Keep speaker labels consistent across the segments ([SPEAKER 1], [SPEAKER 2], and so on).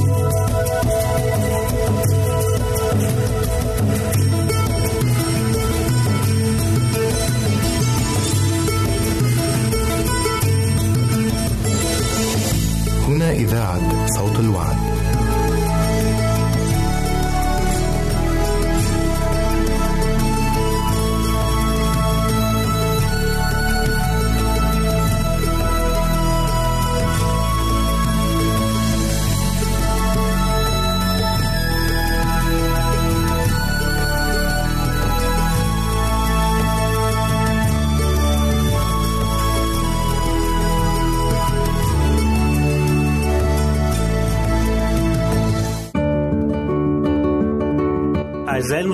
[SPEAKER 1] هنا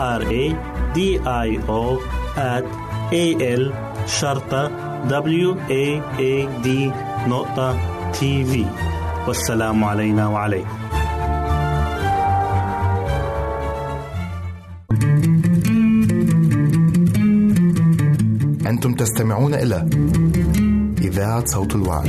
[SPEAKER 2] R A D I O A L شرطة W A A D نقطة تي في والسلام علينا وعليكم
[SPEAKER 1] أنتم تستمعون إلى إذاعة صوت الوعد.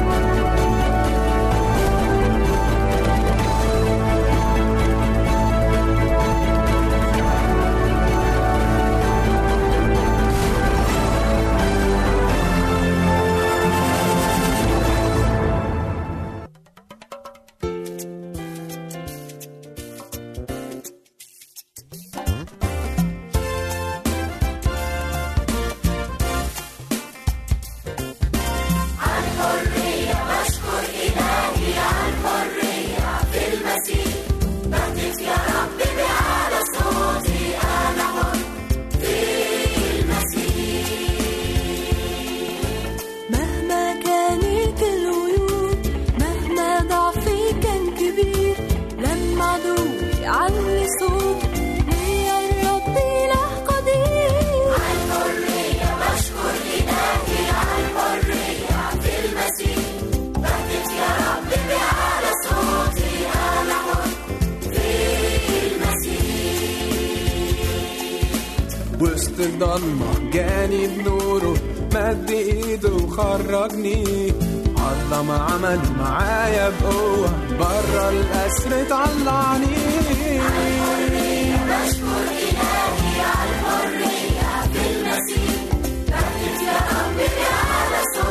[SPEAKER 3] الضلمة جاني بنوره مد ايده وخرجني الله ما عمل معايا بقوة برا الأسر طلعني
[SPEAKER 4] بشكر إلهي عالحرية في المسيح بهتف يا رب بأعلى صوتي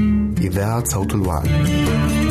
[SPEAKER 1] إذاعة صوت الوعد.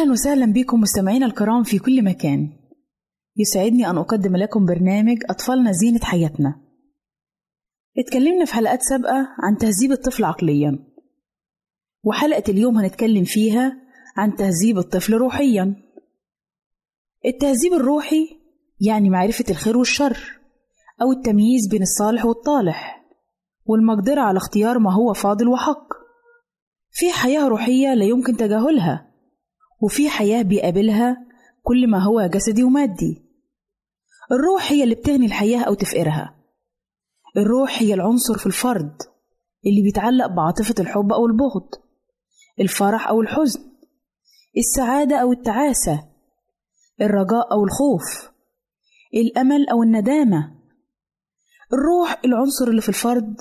[SPEAKER 5] أهلا وسهلا بكم مستمعينا الكرام في كل مكان. يسعدني أن أقدم لكم برنامج أطفالنا زينة حياتنا. اتكلمنا في حلقات سابقة عن تهذيب الطفل عقليا وحلقة اليوم هنتكلم فيها عن تهذيب الطفل روحيا. التهذيب الروحي يعني معرفة الخير والشر أو التمييز بين الصالح والطالح والمقدرة على اختيار ما هو فاضل وحق. في حياة روحية لا يمكن تجاهلها. وفي حياة بيقابلها كل ما هو جسدي ومادي. الروح هي اللي بتغني الحياة أو تفقرها الروح هي العنصر في الفرد اللي بيتعلق بعاطفة الحب أو البغض الفرح أو الحزن السعادة أو التعاسة الرجاء أو الخوف الأمل أو الندامة. الروح العنصر اللي في الفرد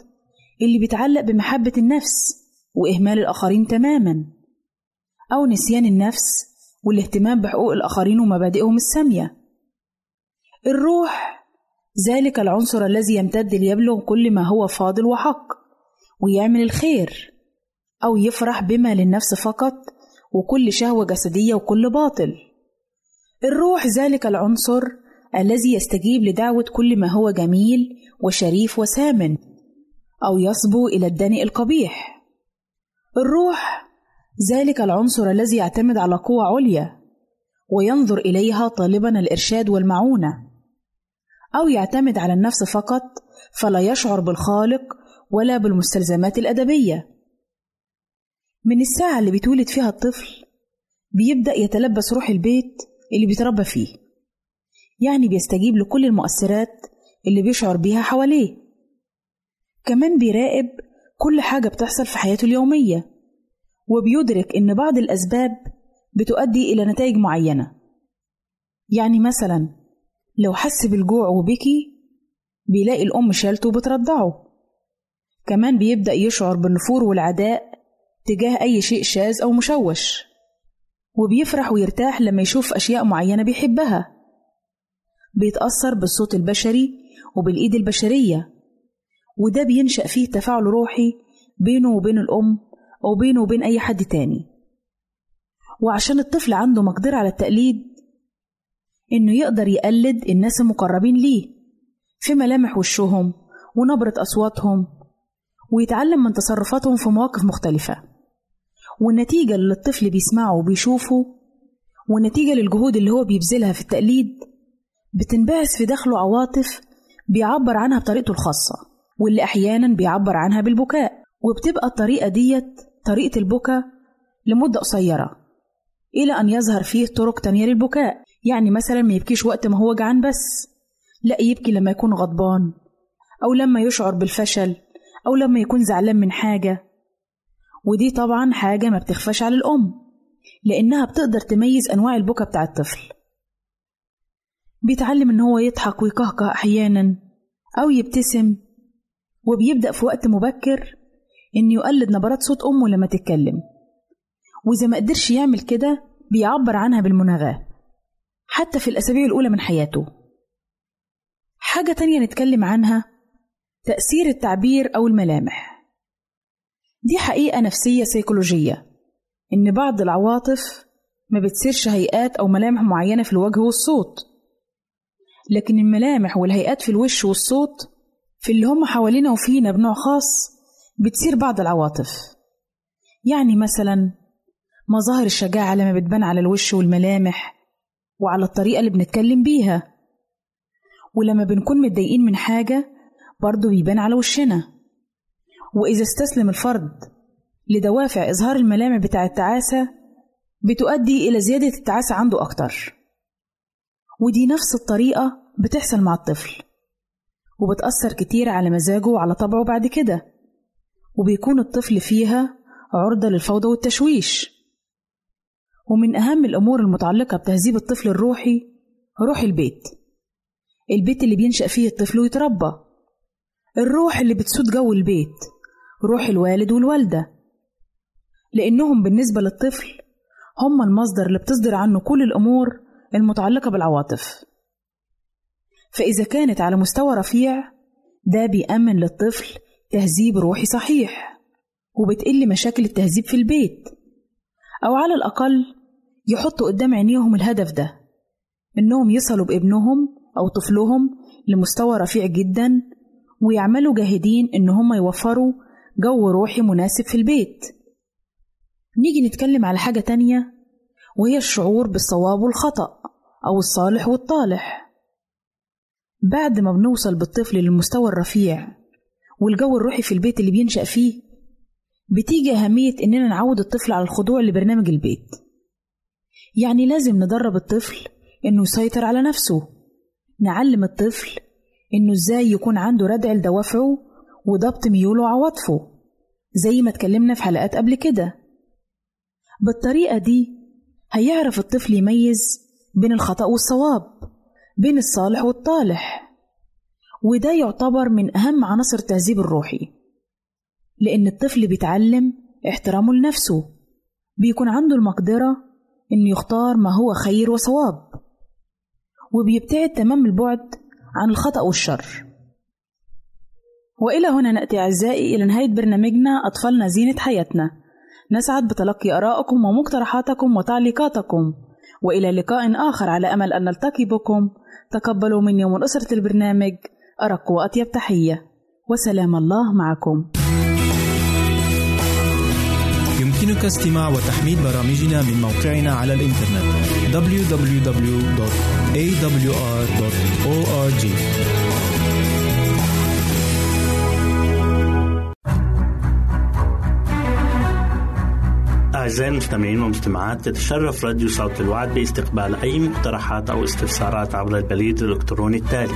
[SPEAKER 5] اللي بيتعلق بمحبة النفس وإهمال الآخرين تماماً. أو نسيان النفس والاهتمام بحقوق الآخرين ومبادئهم السامية. الروح ذلك العنصر الذي يمتد ليبلغ كل ما هو فاضل وحق ويعمل الخير أو يفرح بما للنفس فقط وكل شهوة جسدية وكل باطل. الروح ذلك العنصر الذي يستجيب لدعوة كل ما هو جميل وشريف وسامن أو يصبو إلى الدنيء القبيح. الروح ذلك العنصر الذي يعتمد على قوة عليا وينظر إليها طالبا الإرشاد والمعونة. أو يعتمد على النفس فقط فلا يشعر بالخالق ولا بالمستلزمات الأدبية. من الساعة اللي بيتولد فيها الطفل بيبدأ يتلبس روح البيت اللي بيتربى فيه. يعني بيستجيب لكل المؤثرات اللي بيشعر بيها حواليه. كمان بيراقب كل حاجة بتحصل في حياته اليومية. وبيدرك إن بعض الأسباب بتؤدي إلى نتائج معينة. يعني مثلا لو حس بالجوع وبكي بيلاقي الأم شالته وبترضعه. كمان بيبدأ يشعر بالنفور والعداء تجاه أي شيء شاذ أو مشوش. وبيفرح ويرتاح لما يشوف أشياء معينة بيحبها. بيتأثر بالصوت البشري وبالإيد البشرية. وده بينشأ فيه تفاعل روحي بينه وبين الأم أو بينه وبين أي حد تاني. وعشان الطفل عنده مقدرة على التقليد إنه يقدر يقلد الناس المقربين ليه في ملامح وشهم ونبرة أصواتهم ويتعلم من تصرفاتهم في مواقف مختلفة. والنتيجة اللي الطفل بيسمعه وبيشوفه والنتيجة للجهود اللي هو بيبذلها في التقليد بتنبعث في داخله عواطف بيعبر عنها بطريقته الخاصة واللي أحيانا بيعبر عنها بالبكاء. وبتبقى الطريقة ديت طريقة البكاء لمدة قصيرة إلى أن يظهر فيه طرق تانية للبكاء يعني مثلا ما يبكيش وقت ما هو جعان بس لا يبكي لما يكون غضبان أو لما يشعر بالفشل أو لما يكون زعلان من حاجة. ودي طبعا حاجة ما بتخفاش على الأم لأنها بتقدر تميز أنواع البكا بتاع الطفل. بيتعلم إن هو يضحك ويكهكه أحيانا أو يبتسم وبيبدأ في وقت مبكر إنه يقلد نبرات صوت أمه لما تتكلم. وإذا ما قدرش يعمل كده بيعبر عنها بالمناغاة. حتى في الأسابيع الأولى من حياته. حاجة تانية نتكلم عنها تأثير التعبير أو الملامح. دي حقيقة نفسية سيكولوجية إن بعض العواطف ما بتصيرش هيئات أو ملامح معينة في الوجه والصوت. لكن الملامح والهيئات في الوش والصوت في اللي هم حوالينا وفينا بنوع خاص بتصير بعض العواطف. يعني مثلا مظاهر الشجاعة لما بتبان على الوش والملامح وعلى الطريقة اللي بنتكلم بيها. ولما بنكون متضايقين من حاجة برضه بيبان على وشنا. وإذا استسلم الفرد لدوافع إظهار الملامح بتاع التعاسة بتؤدي إلى زيادة التعاسة عنده أكتر. ودي نفس الطريقة بتحصل مع الطفل وبتأثر كتير على مزاجه وعلى طبعه بعد كده. وبيكون الطفل فيها عرضة للفوضى والتشويش. ومن أهم الأمور المتعلقة بتهذيب الطفل الروحي روح البيت. البيت اللي بينشأ فيه الطفل ويتربى. الروح اللي بتسود جو البيت روح الوالد والوالدة. لأنهم بالنسبة للطفل هم المصدر اللي بتصدر عنه كل الأمور المتعلقة بالعواطف. فإذا كانت على مستوى رفيع ده بيأمن للطفل تهذيب روحي صحيح وبتقل مشاكل التهذيب في البيت. أو على الأقل يحطوا قدام عينيهم الهدف ده إنهم يصلوا بابنهم أو طفلهم لمستوى رفيع جدا ويعملوا جاهدين إن هم يوفروا جو روحي مناسب في البيت. نيجي نتكلم على حاجة تانية وهي الشعور بالصواب والخطأ أو الصالح والطالح. بعد ما بنوصل بالطفل للمستوى الرفيع والجو الروحي في البيت اللي بينشأ فيه بتيجي أهمية إننا نعود الطفل على الخضوع لبرنامج البيت. يعني لازم ندرب الطفل إنه يسيطر على نفسه. نعلم الطفل إنه إزاي يكون عنده ردع لدوافعه وضبط ميوله وعواطفه زي ما اتكلمنا في حلقات قبل كده. بالطريقة دي هيعرف الطفل يميز بين الخطأ والصواب بين الصالح والطالح. وده يعتبر من أهم عناصر التهذيب الروحي لأن الطفل بيتعلم احترامه لنفسه بيكون عنده المقدرة إنه يختار ما هو خير وصواب وبيبتعد تمام البعد عن الخطأ والشر. وإلى هنا نأتي أعزائي إلى نهاية برنامجنا أطفالنا زينة حياتنا. نسعد بتلقي آرائكم ومقترحاتكم وتعليقاتكم وإلى لقاء آخر على أمل أن نلتقي بكم. تقبلوا مني ومن أسرة البرنامج. أرق وأطيب تحية. وسلام الله معكم.
[SPEAKER 6] يمكنك استماع وتحميل برامجنا من موقعنا على الإنترنت. www.awr.org
[SPEAKER 2] أعزائي المستمعين والمستمعات تتشرف راديو صوت الوعد باستقبال أي مقترحات أو استفسارات عبر البريد الإلكتروني التالي.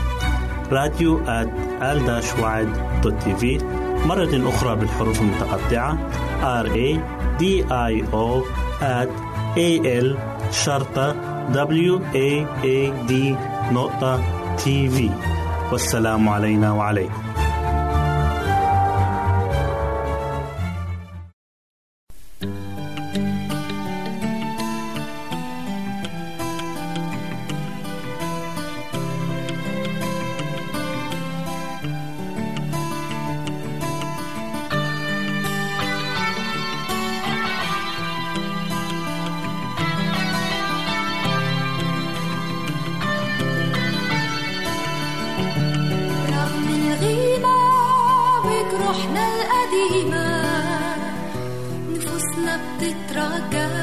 [SPEAKER 2] راديو في مرة أخرى بالحروف المتقطعة. R A D I O A L شرطة W A A D نقطة تي في والسلام علينا وعليكم.
[SPEAKER 4] القديمة نفوسنا بتترجى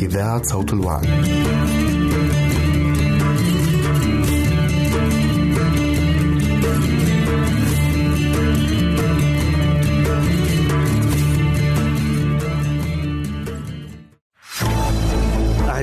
[SPEAKER 1] إذاعة صوت الوعد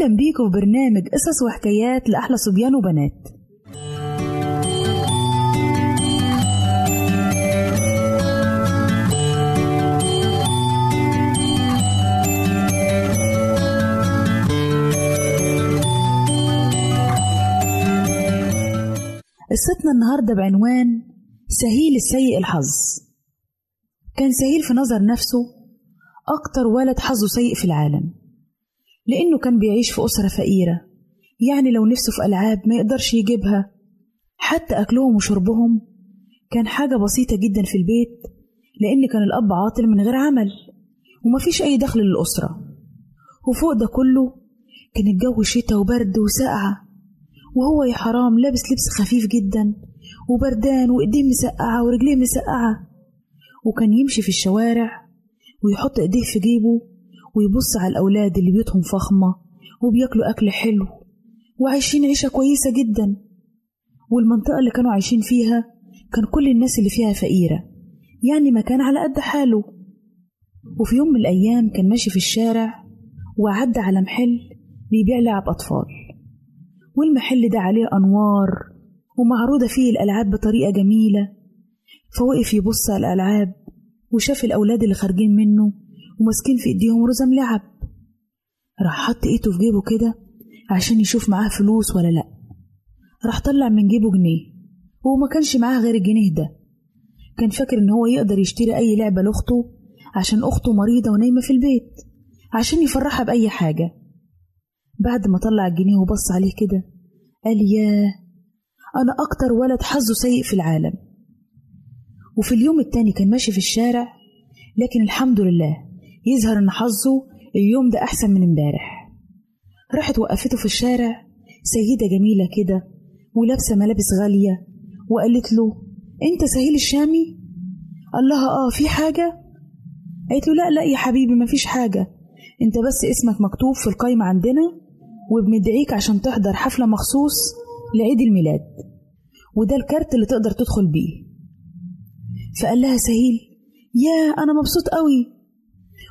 [SPEAKER 5] أهلا بيكم برنامج قصص وحكايات لأحلى صبيان وبنات. قصتنا النهاردة بعنوان سهيل السيء الحظ. كان سهيل في نظر نفسه أكتر ولد حظه سيء في العالم. لأنه كان بيعيش في أسرة فقيرة. يعني لو نفسه في ألعاب ما يقدرش يجيبها حتى أكلهم وشربهم كان حاجة بسيطة جدا في البيت لأن كان الأب عاطل من غير عمل ومفيش أي دخل للأسرة. وفوق ده كله كان الجو شتا وبرد وسقعة وهو يا حرام لابس لبس خفيف جدا وبردان وإيديه مسقعة ورجليه مسقعة وكان يمشي في الشوارع ويحط إيديه في جيبه ويبص على الأولاد اللي بيوتهم فخمة وبياكلوا أكل حلو وعايشين عيشة كويسة جدا. والمنطقة اللي كانوا عايشين فيها كان كل الناس اللي فيها فقيرة يعني مكان على قد حاله. وفي يوم من الأيام كان ماشي في الشارع وعدى على محل بيبيع لعب أطفال. والمحل ده عليه أنوار ومعروضة فيه الألعاب بطريقة جميلة. فوقف يبص على الألعاب وشاف الأولاد اللي خارجين منه وماسكين في إيديهم رزم لعب. راح حط إيده في جيبه كده عشان يشوف معاه فلوس ولا لأ. راح طلع من جيبه جنيه وهو ما كانش معاه غير الجنيه ده. كان فاكر إن هو يقدر يشتري أي لعبة لأخته عشان أخته مريضة ونايمة في البيت عشان يفرحها بأي حاجة. بعد ما طلع الجنيه وبص عليه كده قال ياه أنا أكتر ولد حظه سيء في العالم. وفي اليوم التاني كان ماشي في الشارع لكن الحمد لله يظهر إن حظه اليوم ده أحسن من امبارح. راحت وقفته في الشارع سيدة جميلة كده ولابسة ملابس غالية وقالت له أنت سهيل الشامي؟ قال لها آه في حاجة؟ قالت له لا لا يا حبيبي مفيش حاجة. أنت بس اسمك مكتوب في القايمة عندنا وبندعيك عشان تحضر حفلة مخصوص لعيد الميلاد. وده الكارت اللي تقدر تدخل بيه. فقال لها سهيل يا أنا مبسوط قوي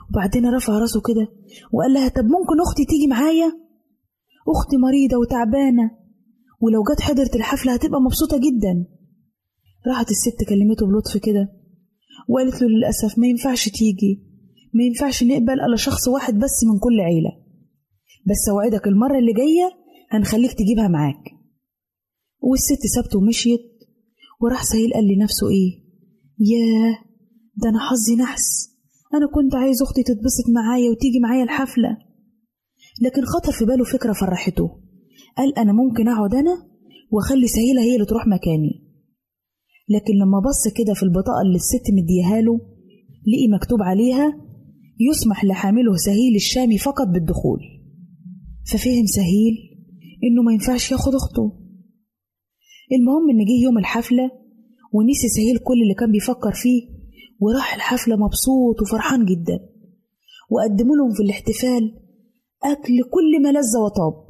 [SPEAKER 5] وبعدين رفع راسه كده وقال لها طب ممكن أختي تيجي معايا؟ أختي مريضة وتعبانة ولو جت حضرت الحفلة هتبقى مبسوطة جدا. راحت الست كلمته بلطف كده وقالت له للأسف ما ينفعش تيجي ما ينفعش نقبل إلا شخص واحد بس من كل عيلة. بس أوعدك المرة اللي جاية هنخليك تجيبها معاك. والست سابته ومشيت وراح سهيل قال لنفسه إيه ياه ده أنا حظي نحس. أنا كنت عايز أختي تتبسط معايا وتيجي معايا الحفلة. لكن خطر في باله فكرة فرحته. قال أنا ممكن أقعد أنا وأخلي سهيلة هي اللي تروح مكاني. لكن لما بص كده في البطاقة اللي الست مديها له لقي مكتوب عليها يسمح لحامله سهيل الشامي فقط بالدخول. ففهم سهيل إنه ما ينفعش ياخد أخته. المهم إن جه يوم الحفلة ونسي سهيل كل اللي كان بيفكر فيه وراح الحفلة مبسوط وفرحان جدا. وقدموا لهم في الاحتفال أكل كل ما لذ وطاب.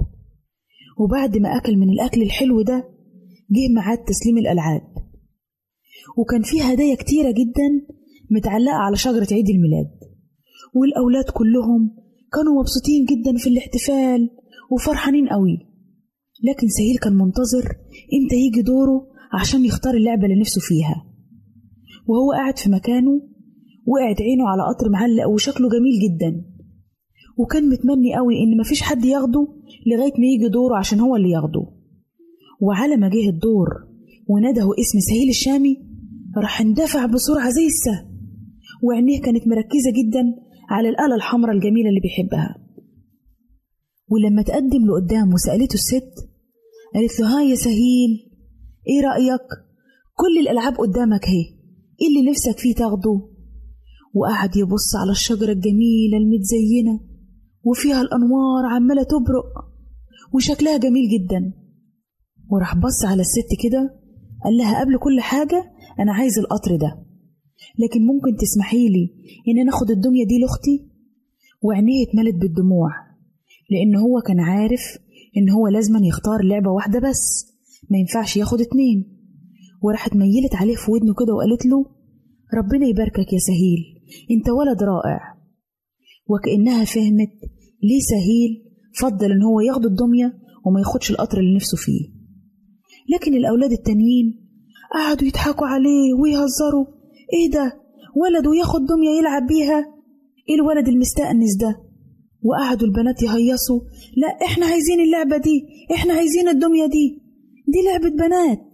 [SPEAKER 5] وبعد ما أكل من الأكل الحلو ده جه ميعاد تسليم الألعاب. وكان فيه هدايا كتيرة جدا متعلقة على شجرة عيد الميلاد. والأولاد كلهم كانوا مبسوطين جدا في الاحتفال وفرحانين قوي. لكن سهيل كان منتظر إمتى يجي دوره عشان يختار اللعبة اللي نفسه فيها. وهو قاعد في مكانه وقعت عينه على قطر معلق وشكله جميل جدا. وكان متمني قوي إن مفيش حد ياخده لغاية ما يجي دوره عشان هو اللي ياخده. وعلى ما جه الدور ونده اسم سهيل الشامي راح اندفع بسرعة زي السهم وعينيه كانت مركزة جدا على الآلة الحمراء الجميلة اللي بيحبها. ولما تقدم لقدام وسألته الست قالت له ها يا سهيل إيه رأيك؟ كل الألعاب قدامك اهي. إيه اللي نفسك فيه تاخده. وقعد يبص على الشجرة الجميلة المتزينة وفيها الأنوار عمالة تبرق وشكلها جميل جدا. وراح بص على الست كده قال لها قبل كل حاجة أنا عايز القطر ده. لكن ممكن تسمحي لي إن أنا أخد الدمية دي لأختي؟ وعينيه اتملت بالدموع لأن هو كان عارف إن هو لازما يختار لعبة واحدة بس ما ينفعش ياخد اتنين. وراحت ميلت عليه في ودنه كده وقالت له ربنا يباركك يا سهيل أنت ولد رائع. وكأنها فهمت ليه سهيل فضل إن هو ياخد الدمية وما ياخدش القطر اللي نفسه فيه. لكن الأولاد التانيين قعدوا يضحكوا عليه ويهزروا إيه ده؟ ولد وياخد دمية يلعب بيها؟ إيه الولد المستأنس ده؟ وقعدوا البنات يهيصوا لا إحنا عايزين اللعبة دي إحنا عايزين الدمية دي دي لعبة بنات.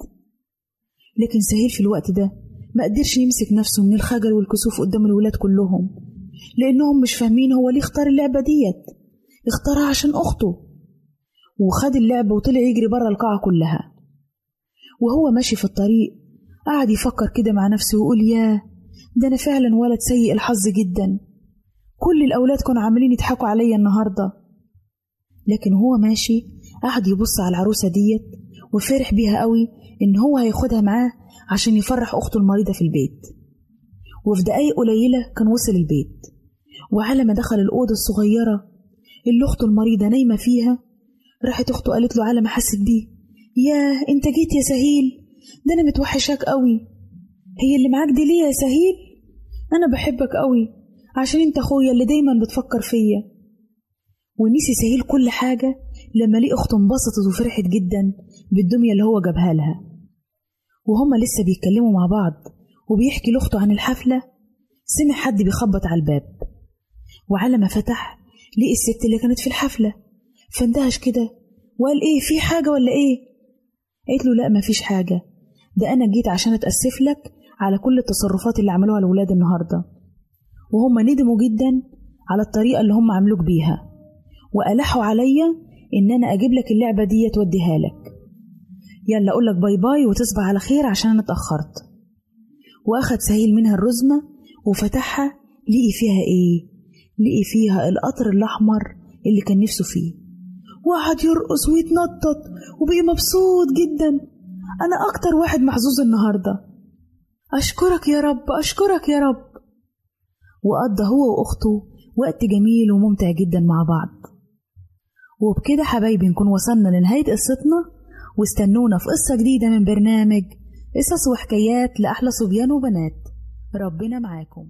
[SPEAKER 5] لكن سهيل في الوقت ده ما قدرش يمسك نفسه من الخجل والكسوف قدام الولاد كلهم لأنهم مش فاهمين هو ليه اختار اللعبة ديت اختارها عشان أخته. وخد اللعبة وطلع يجري بره القاعة كلها. وهو ماشي في الطريق قعد يفكر كده مع نفسه ويقول ياه ده أنا فعلا ولد سيء الحظ جدا. كل الأولاد كانوا عاملين يضحكوا عليا النهاردة. لكن هو ماشي قعد يبص على العروسة ديت وفرح بيها قوي إن هو هياخدها معاه عشان يفرح أخته المريضة في البيت. وفي دقايق قليلة كان وصل البيت. وعلى ما دخل الأوضة الصغيرة اللي أخته المريضة نايمة فيها راحت أخته قالت له على ما حست بيه ياه أنت جيت يا سهيل؟ ده أنا متوحشاك قوي. هي اللي معاك دي ليه يا سهيل؟ أنا بحبك قوي عشان أنت أخويا اللي دايما بتفكر فيا. ونسي سهيل كل حاجة لما ليه أخته انبسطت وفرحت جدا بالدمية اللي هو جابها لها. وهما لسه بيتكلموا مع بعض وبيحكي لأخته عن الحفلة سمع حد بيخبط على الباب. وعلى ما فتح لقي الست اللي كانت في الحفلة. فاندهش كده وقال إيه في حاجة ولا إيه؟ قالت له لا مفيش حاجة. ده أنا جيت عشان أتأسف لك على كل التصرفات اللي عملوها الولاد النهاردة. وهم ندموا جدا على الطريقة اللي هم عملوك بيها. وألحوا عليا إن أنا أجيب لك اللعبة دي توديها لك. يلا أقول لك bye bye وتصبح على خير عشان أنا اتأخرت. وأخد سهيل منها الرزمة وفتحها لقي فيها إيه؟ لقي فيها القطر الأحمر اللي كان نفسه فيه. وقعد يرقص ويتنطط وبقي مبسوط جدا. أنا أكتر واحد محظوظ النهاردة. أشكرك يا رب أشكرك يا رب. وقضى هو وأخته وقت جميل وممتع جدا مع بعض. وبكده حبايبي نكون وصلنا لنهاية قصتنا. واستنونا في قصة جديدة من برنامج قصص وحكايات لأحلى صبيان وبنات. ربنا معاكم.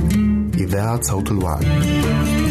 [SPEAKER 1] إذاعة صوت الوعد.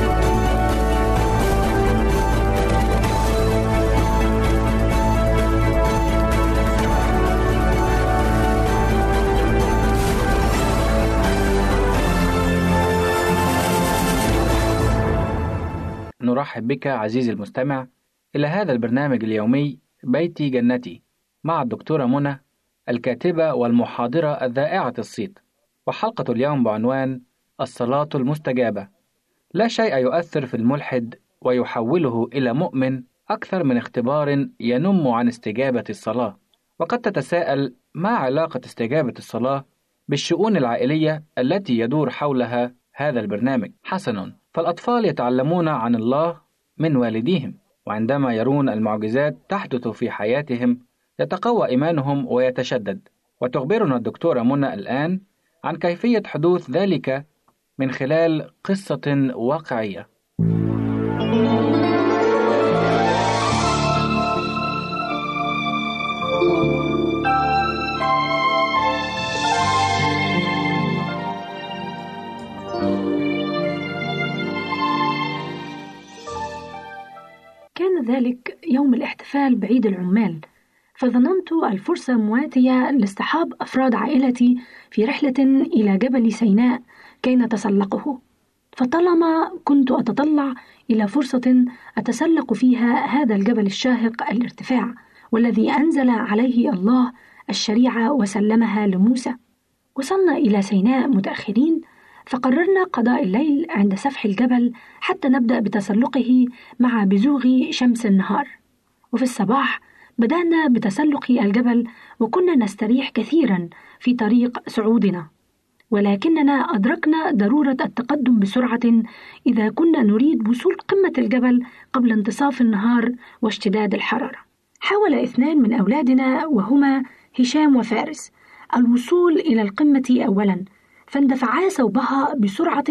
[SPEAKER 7] نرحب بك عزيزي المستمع إلى هذا البرنامج اليومي بيتي جنتي مع الدكتورة منى الكاتبة والمحاضرة الذائعة الصيت. وحلقة اليوم بعنوان الصلاة المستجابة. لا شيء يؤثر في الملحد ويحوله إلى مؤمن أكثر من اختبار ينم عن استجابة الصلاة. وقد تتساءل ما علاقة استجابة الصلاة بالشؤون العائلية التي يدور حولها هذا البرنامج. حسنا. فالأطفال يتعلمون عن الله من والديهم وعندما يرون المعجزات تحدث في حياتهم يتقوى إيمانهم ويتشدد. وتخبرنا الدكتورة منى الآن عن كيفية حدوث ذلك من خلال قصة واقعية.
[SPEAKER 8] الاحتفال بعيد العمال فظننت الفرصة مواتية لاصطحاب أفراد عائلتي في رحلة إلى جبل سيناء كي نتسلقه. فطالما كنت أتطلع إلى فرصة أتسلق فيها هذا الجبل الشاهق الارتفاع والذي أنزل عليه الله الشريعة وسلمها لموسى. وصلنا إلى سيناء متأخرين فقررنا قضاء الليل عند سفح الجبل حتى نبدأ بتسلقه مع بزوغ شمس النهار. وفي الصباح بدأنا بتسلق الجبل وكنا نستريح كثيرا في طريق صعودنا ولكننا أدركنا ضرورة التقدم بسرعة إذا كنا نريد وصول قمة الجبل قبل انتصاف النهار واشتداد الحرارة. حاول اثنان من أولادنا وهما هشام وفارس الوصول إلى القمة أولا فاندفعا صوبها بسرعة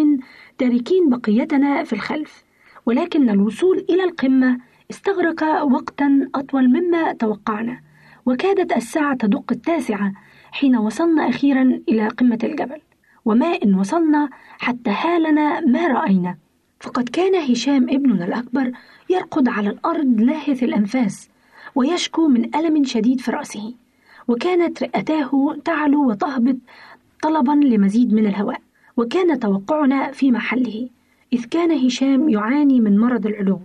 [SPEAKER 8] تاركين بقيتنا في الخلف ولكن الوصول إلى القمة استغرق وقتا أطول مما توقعنا وكادت الساعة تدق التاسعة حين وصلنا أخيرا إلى قمة الجبل. وما إن وصلنا حتى هالنا ما رأينا. فقد كان هشام ابننا الأكبر يرقد على الأرض لاهث الأنفاس ويشكو من ألم شديد في رأسه وكانت رئتاه تعلو وتهبط طلبا لمزيد من الهواء. وكان توقعنا في محله إذ كان هشام يعاني من مرض العلو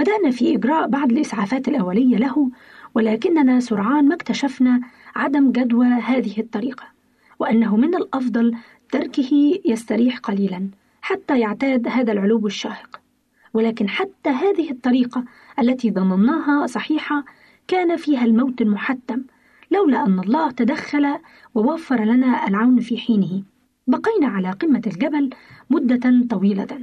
[SPEAKER 8] بدأنا في إجراء بعض الإسعافات الأولية له ولكننا سرعان ما اكتشفنا عدم جدوى هذه الطريقة وأنه من الأفضل تركه يستريح قليلا حتى يعتاد هذا العلو الشاهق. ولكن حتى هذه الطريقة التي ظنناها صحيحة كان فيها الموت المحتم لولا أن الله تدخل ووفر لنا العون في حينه. بقينا على قمة الجبل مدة طويلة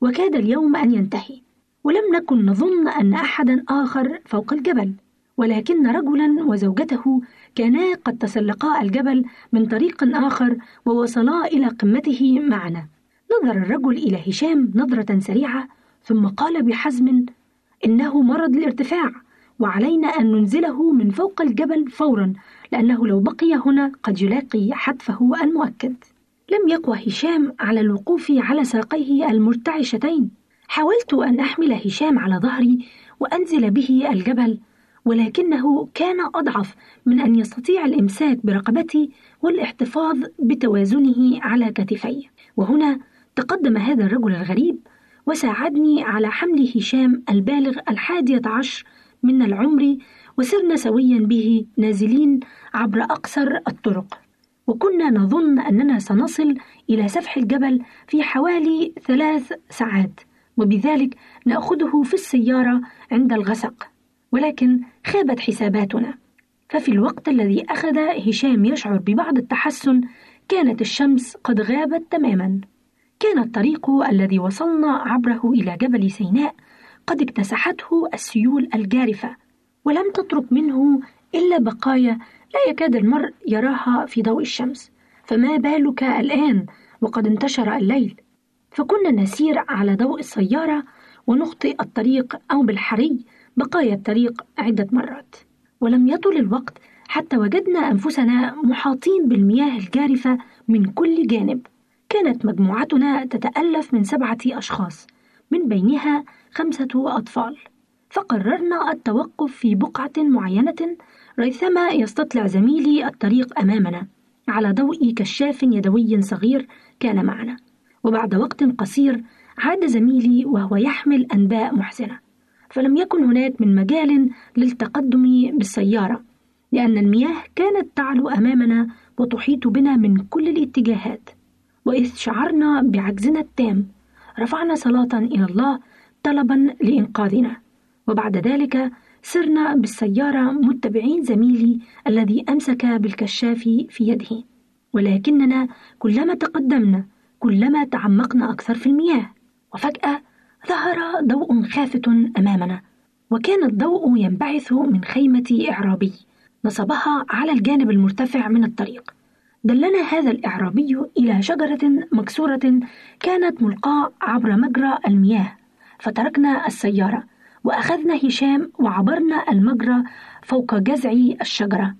[SPEAKER 8] وكاد اليوم أن ينتهي. ولم نكن نظن أن أحدا آخر فوق الجبل ولكن رجلا وزوجته كانا قد تسلقا الجبل من طريق آخر ووصلا إلى قمته معنا. نظر الرجل إلى هشام نظرة سريعة ثم قال بحزم إنه مرض الارتفاع وعلينا أن ننزله من فوق الجبل فورا لأنه لو بقي هنا قد يلاقي حتفه المؤكد. لم يقوى هشام على الوقوف على ساقيه المرتعشتين. حاولت أن أحمل هشام على ظهري وأنزل به الجبل ولكنه كان أضعف من أن يستطيع الإمساك برقبتي والاحتفاظ بتوازنه على كتفي. وهنا تقدم هذا الرجل الغريب وساعدني على حمل هشام البالغ الحادية عشر من العمر وسرنا سويا به نازلين عبر أقصر الطرق. وكنا نظن أننا سنصل إلى سفح الجبل في حوالي ثلاث ساعات. وبذلك نأخذه في السيارة عند الغسق. ولكن خابت حساباتنا. ففي الوقت الذي أخذ هشام يشعر ببعض التحسن كانت الشمس قد غابت تماما. كان الطريق الذي وصلنا عبره إلى جبل سيناء قد اكتسحته السيول الجارفة ولم تترك منه إلا بقايا لا يكاد المرء يراها في ضوء الشمس. فما بالك الآن وقد انتشر الليل؟ فكنا نسير على ضوء السيارة ونخطئ الطريق أو بالحري بقايا الطريق عدة مرات. ولم يطل الوقت حتى وجدنا أنفسنا محاطين بالمياه الجارفة من كل جانب. كانت مجموعتنا تتألف من سبعة أشخاص من بينها خمسة أطفال. فقررنا التوقف في بقعة معينة ريثما يستطلع زميلي الطريق أمامنا على ضوء كشاف يدوي صغير كان معنا. وبعد وقت قصير عاد زميلي وهو يحمل أنباء محزنة فلم يكن هناك من مجال للتقدم بالسيارة لأن المياه كانت تعلو أمامنا وتحيط بنا من كل الاتجاهات. وإذ شعرنا بعجزنا التام رفعنا صلاة إلى الله طلبا لإنقاذنا. وبعد ذلك سرنا بالسيارة متبعين زميلي الذي أمسك بالكشاف في يده. ولكننا كلما تقدمنا كلما تعمقنا أكثر في المياه وفجأة ظهر ضوء خافت أمامنا وكان الضوء ينبعث من خيمة إعرابي نصبها على الجانب المرتفع من الطريق. دلنا هذا الإعرابي إلى شجرة مكسورة كانت ملقاة عبر مجرى المياه فتركنا السيارة وأخذنا هشام وعبرنا المجرى فوق جذع الشجرة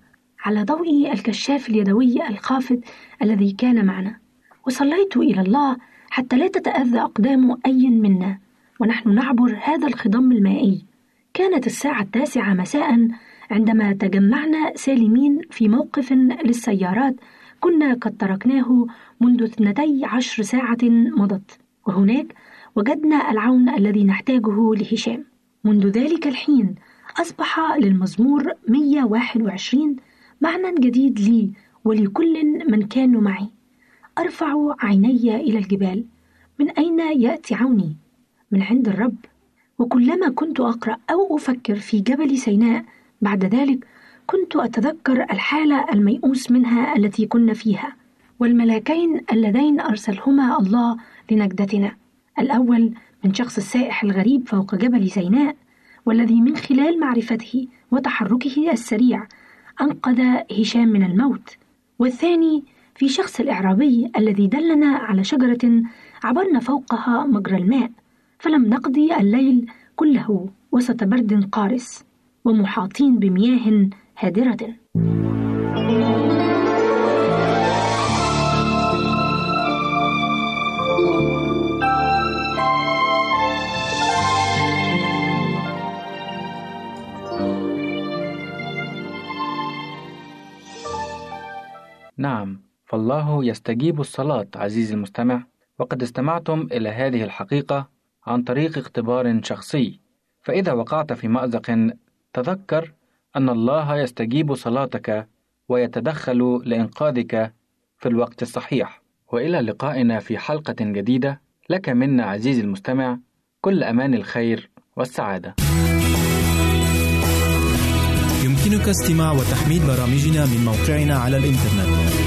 [SPEAKER 8] على ضوء الكشاف اليدوي الخافت الذي كان معنا. وصليت إلى الله حتى لا تتأذى أقدام أي منا. ونحن نعبر هذا الخضم المائي. كانت الساعة التاسعة مساء عندما تجمعنا سالمين في موقف للسيارات كنا قد تركناه منذ اثنتي عشر ساعة مضت. وهناك وجدنا العون الذي نحتاجه لهشام. منذ ذلك الحين أصبح للمزمور 121 معنى جديد لي ولكل من كانوا معي. أرفع عيني إلى الجبال. من أين يأتي عوني؟ من عند الرب. وكلما كنت أقرأ أو أفكر في جبل سيناء بعد ذلك كنت أتذكر الحالة الميؤوس منها التي كنا فيها. والملاكين اللذين أرسلهما الله لنجدتنا. الأول من شخص السائح الغريب فوق جبل سيناء والذي من خلال معرفته وتحركه السريع أنقذ هشام من الموت. والثاني في شخص الإعرابي الذي دلنا على شجرة عبرنا فوقها مجرى الماء فلم نقضي الليل كله وسط برد قارس ومحاطين بمياه هادرة.
[SPEAKER 7] نعم. فالله يستجيب الصلاة عزيزي المستمع. وقد استمعتم إلى هذه الحقيقة عن طريق اختبار شخصي. فإذا وقعت في مأزق تذكر أن الله يستجيب صلاتك ويتدخل لإنقاذك في الوقت الصحيح. وإلى لقائنا في حلقة جديدة. لك منا عزيزي المستمع كل أمان الخير والسعادة.
[SPEAKER 6] يمكنك استماع وتحميل برامجنا من موقعنا على الإنترنت.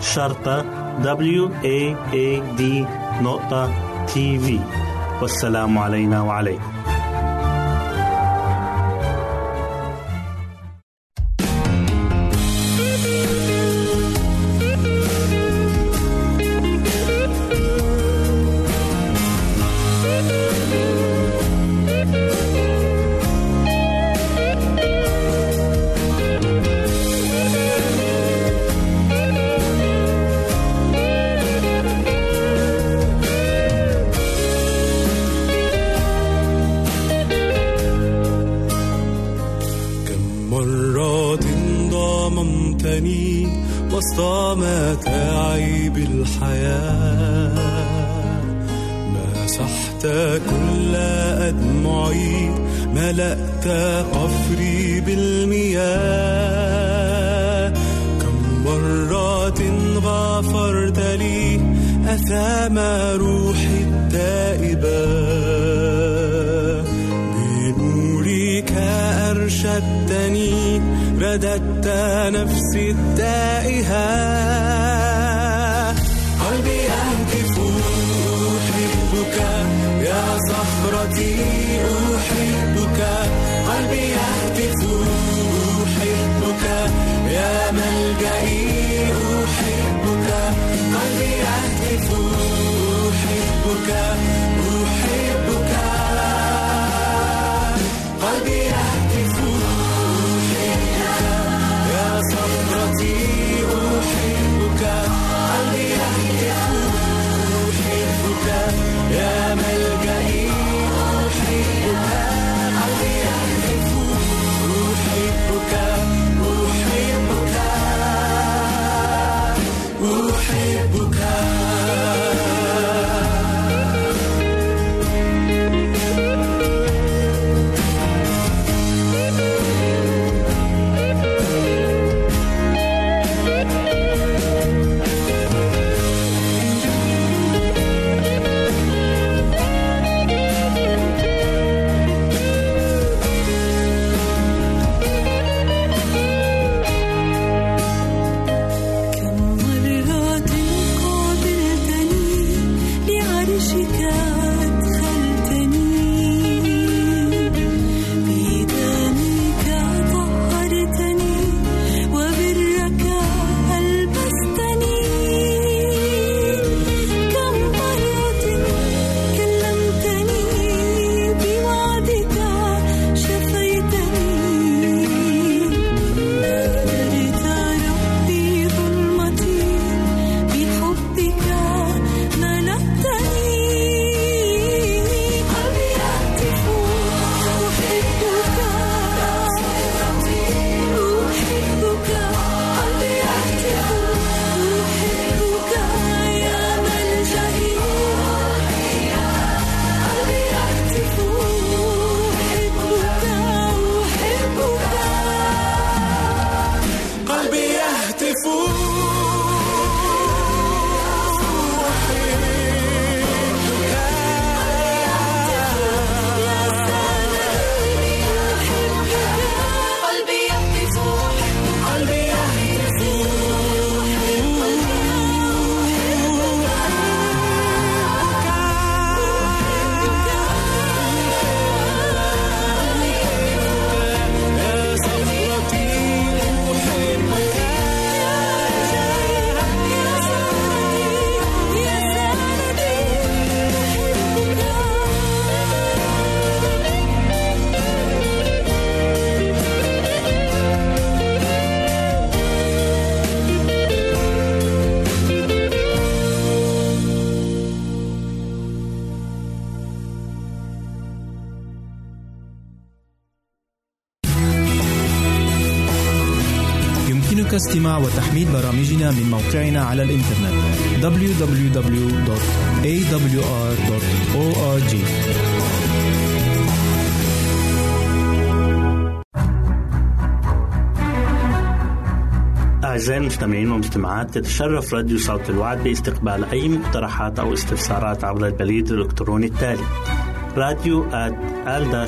[SPEAKER 9] شرطة W A A D نقطة تي في والسلام علينا وعليكم.
[SPEAKER 4] I'll be. برامجنا من موقعنا على الإنترنت www.awr.org
[SPEAKER 9] أعزائي المستمعين والمستمعات تتشرف راديو صوت الوعد باستقبال أي مقترحات أو استفسارات عبر البريد الإلكتروني التالي
[SPEAKER 2] راديو ال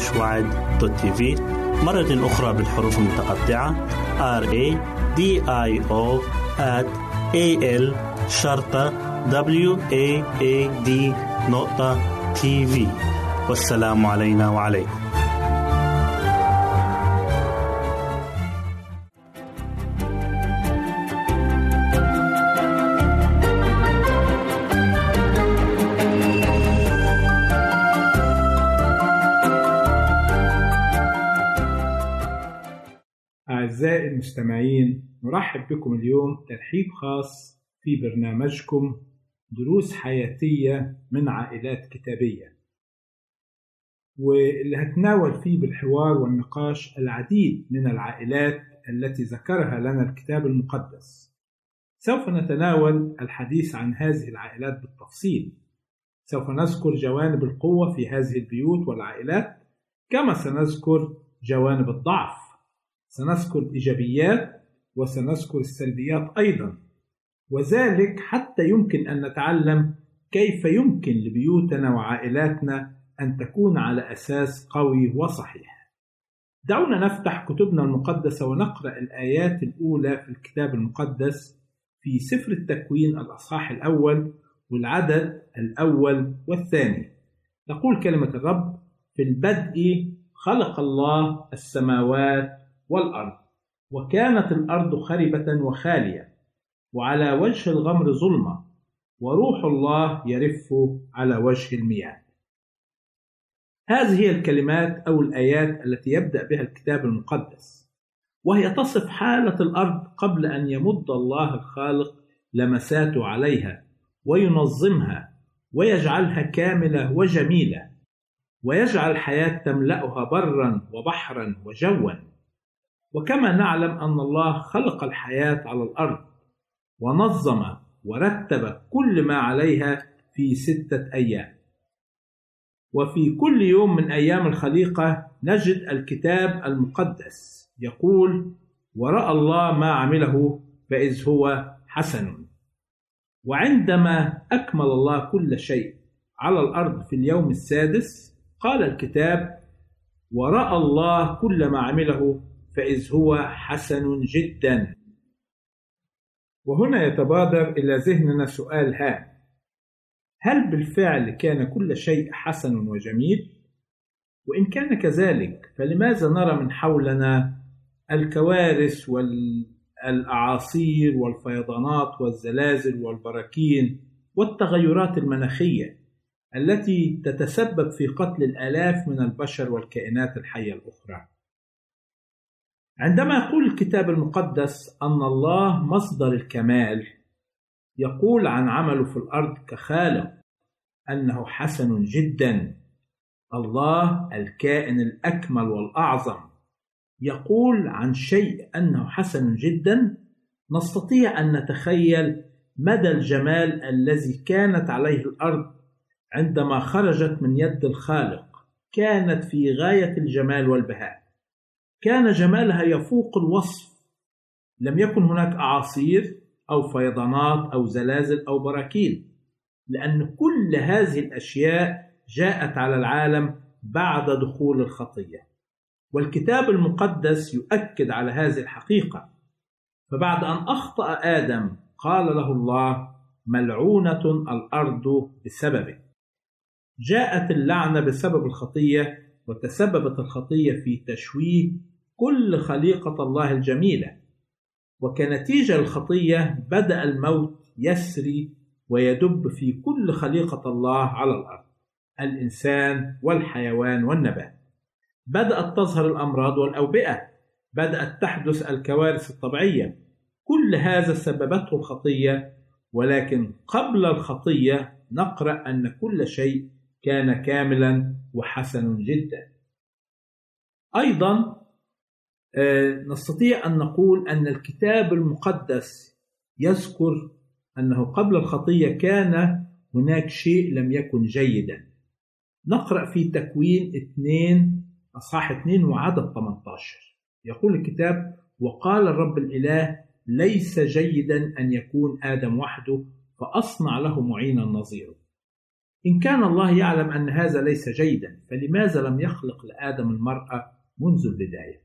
[SPEAKER 2] مرة أخرى بالحروف المتقطعة R A D I O at A L شرطة W A A D نقطة تي في والسلام علينا وعليكم.
[SPEAKER 10] أعزائي المستمعين نرحب بكم اليوم ترحيب خاص في برنامجكم دروس حياتية من عائلات كتابية. واللي هتناول فيه بالحوار والنقاش العديد من العائلات التي ذكرها لنا الكتاب المقدس. سوف نتناول الحديث عن هذه العائلات بالتفصيل. سوف نذكر جوانب القوة في هذه البيوت والعائلات كما سنذكر جوانب الضعف. سنذكر الإيجابيات وسنذكر السلبيات أيضا. وذلك حتى يمكن أن نتعلم كيف يمكن لبيوتنا وعائلاتنا أن تكون على أساس قوي وصحيح. دعونا نفتح كتبنا المقدسة ونقرأ الآيات الأولى في الكتاب المقدس في سفر التكوين الأصحاح الأول والعدد الأول والثاني. تقول كلمة الرب في البدء خلق الله السماوات والأرض. وكانت الأرض خربة وخالية وعلى وجه الغمر ظلمة وروح الله يرف على وجه المياه. هذه هي الكلمات أو الآيات التي يبدأ بها الكتاب المقدس. وهي تصف حالة الأرض قبل أن يمد الله الخالق لمساته عليها وينظمها ويجعلها كاملة وجميلة ويجعل الحياة تملأها برا وبحرا وجوا. وكما نعلم أن الله خلق الحياة على الأرض ونظم ورتب كل ما عليها في ستة أيام. وفي كل يوم من أيام الخليقة نجد الكتاب المقدس يقول ورأى الله ما عمله فإذ هو حسن. وعندما أكمل الله كل شيء على الأرض في اليوم السادس قال الكتاب ورأى الله كل ما عمله فإذ هو حسن جدا وهنا يتبادر إلى ذهننا سؤال هام هل بالفعل كان كل شيء حسن وجميل؟ وإن كان كذلك فلماذا نرى من حولنا الكوارث والأعاصير والفيضانات والزلازل والبراكين والتغيرات المناخية التي تتسبب في قتل الآلاف من البشر والكائنات الحية الأخرى؟ عندما يقول الكتاب المقدس أن الله مصدر الكمال يقول عن عمله في الأرض كخالق أنه حسن جدا. الله الكائن الأكمل والأعظم. يقول عن شيء أنه حسن جدا نستطيع أن نتخيل مدى الجمال الذي كانت عليه الأرض عندما خرجت من يد الخالق كانت في غاية الجمال والبهاء. كان جمالها يفوق الوصف. لم يكن هناك أعاصير أو فيضانات أو زلازل أو براكين لأن كل هذه الأشياء جاءت على العالم بعد دخول الخطية. والكتاب المقدس يؤكد على هذه الحقيقة. فبعد أن أخطأ آدم قال له الله ملعونة الأرض بسببه. جاءت اللعنة بسبب الخطية وتسببت الخطية في تشويه كل خليقة الله الجميلة. وكنتيجة الخطية بدأ الموت يسري ويدب في كل خليقة الله على الأرض الإنسان والحيوان والنبات. بدأت تظهر الأمراض والأوبئة بدأت تحدث الكوارث الطبيعية. كل هذا سببته الخطية ولكن قبل الخطية نقرأ أن كل شيء كان كاملا وحسن جدا. أيضا نستطيع أن نقول أن الكتاب المقدس يذكر أنه قبل الخطية كان هناك شيء لم يكن جيدا. نقرأ في تكوين 2 أصحاح 2 وعدد 18 يقول الكتاب وقال الرب الإله ليس جيدا أن يكون آدم وحده فأصنع له معينا نظيره. إن كان الله يعلم أن هذا ليس جيدا فلماذا لم يخلق لآدم المرأة منذ البداية؟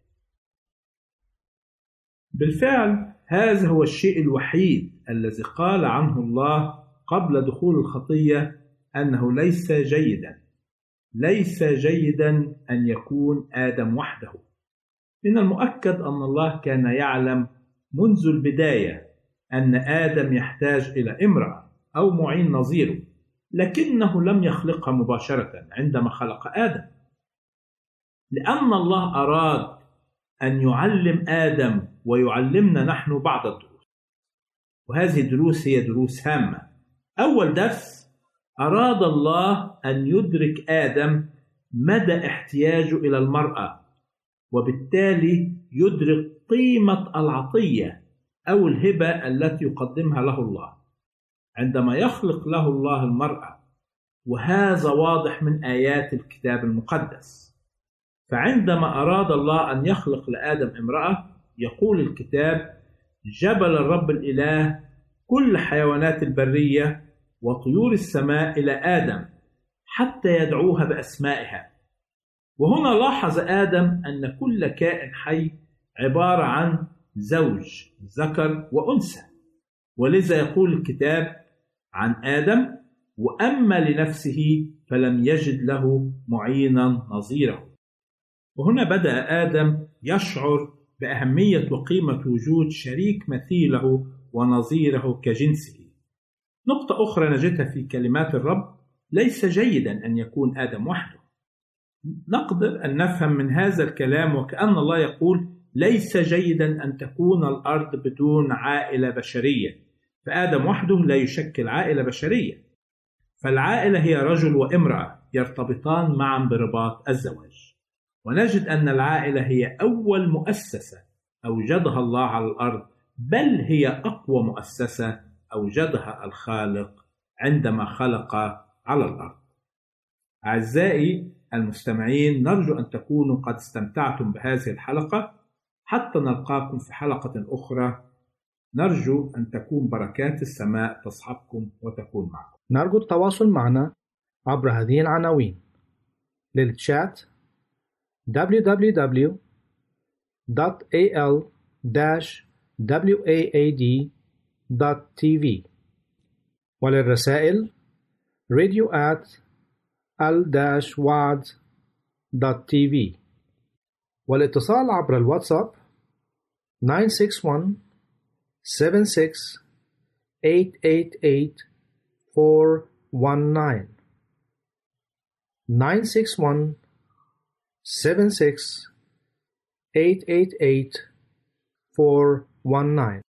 [SPEAKER 10] بالفعل هذا هو الشيء الوحيد الذي قال عنه الله قبل دخول الخطية أنه ليس جيدا. ليس جيدا أن يكون آدم وحده. من المؤكد أن الله كان يعلم منذ البداية أن آدم يحتاج إلى امرأة أو معين نظيره. لكنه لم يخلقها مباشرة عندما خلق آدم. لأن الله أراد أن يعلم آدم ويعلمنا نحن بعض الدروس. وهذه الدروس هي دروس هامة. أول درس أراد الله أن يدرك آدم مدى احتياجه إلى المرأة وبالتالي يدرك قيمة العطية أو الهبة التي يقدمها له الله. عندما يخلق له الله المرأة وهذا واضح من آيات الكتاب المقدس. فعندما أراد الله أن يخلق لآدم امرأة يقول الكتاب جبل الرب الإله كل حيوانات البرية وطيور السماء إلى آدم حتى يدعوها بأسمائها وهنا لاحظ آدم أن كل كائن حي عبارة عن زوج ذكر وأنثى. ولذا يقول الكتاب عن آدم وأما لنفسه فلم يجد له معينا نظيره وهنا بدأ آدم يشعر بأهمية وقيمة وجود شريك مثيله ونظيره كجنسه. نقطة أخرى نجدها في كلمات الرب ليس جيدا أن يكون آدم وحده. نقدر أن نفهم من هذا الكلام وكأن الله يقول ليس جيدا أن تكون الأرض بدون عائلة بشرية فآدم وحده لا يشكل عائلة بشرية. فالعائلة هي رجل وامرأة يرتبطان معا برباط الزواج. ونجد أن العائلة هي أول مؤسسة أوجدها الله على الأرض بل هي أقوى مؤسسة أوجدها الخالق عندما خلق على الأرض. أعزائي المستمعين نرجو أن تكونوا قد استمتعتم بهذه الحلقة. حتى نلقاكم في حلقة أخرى. نرجو أن تكون بركات السماء تصحبكم وتكون معكم.
[SPEAKER 11] نرجو التواصل معنا عبر هذه العناوين. للتشات www.al-waad.tv وللرسائل radio at al-waad.tv والاتصال عبر الواتساب
[SPEAKER 12] nine six one seven six eight eight eight four one nine. nine six one seven six eight eight eight four one nine.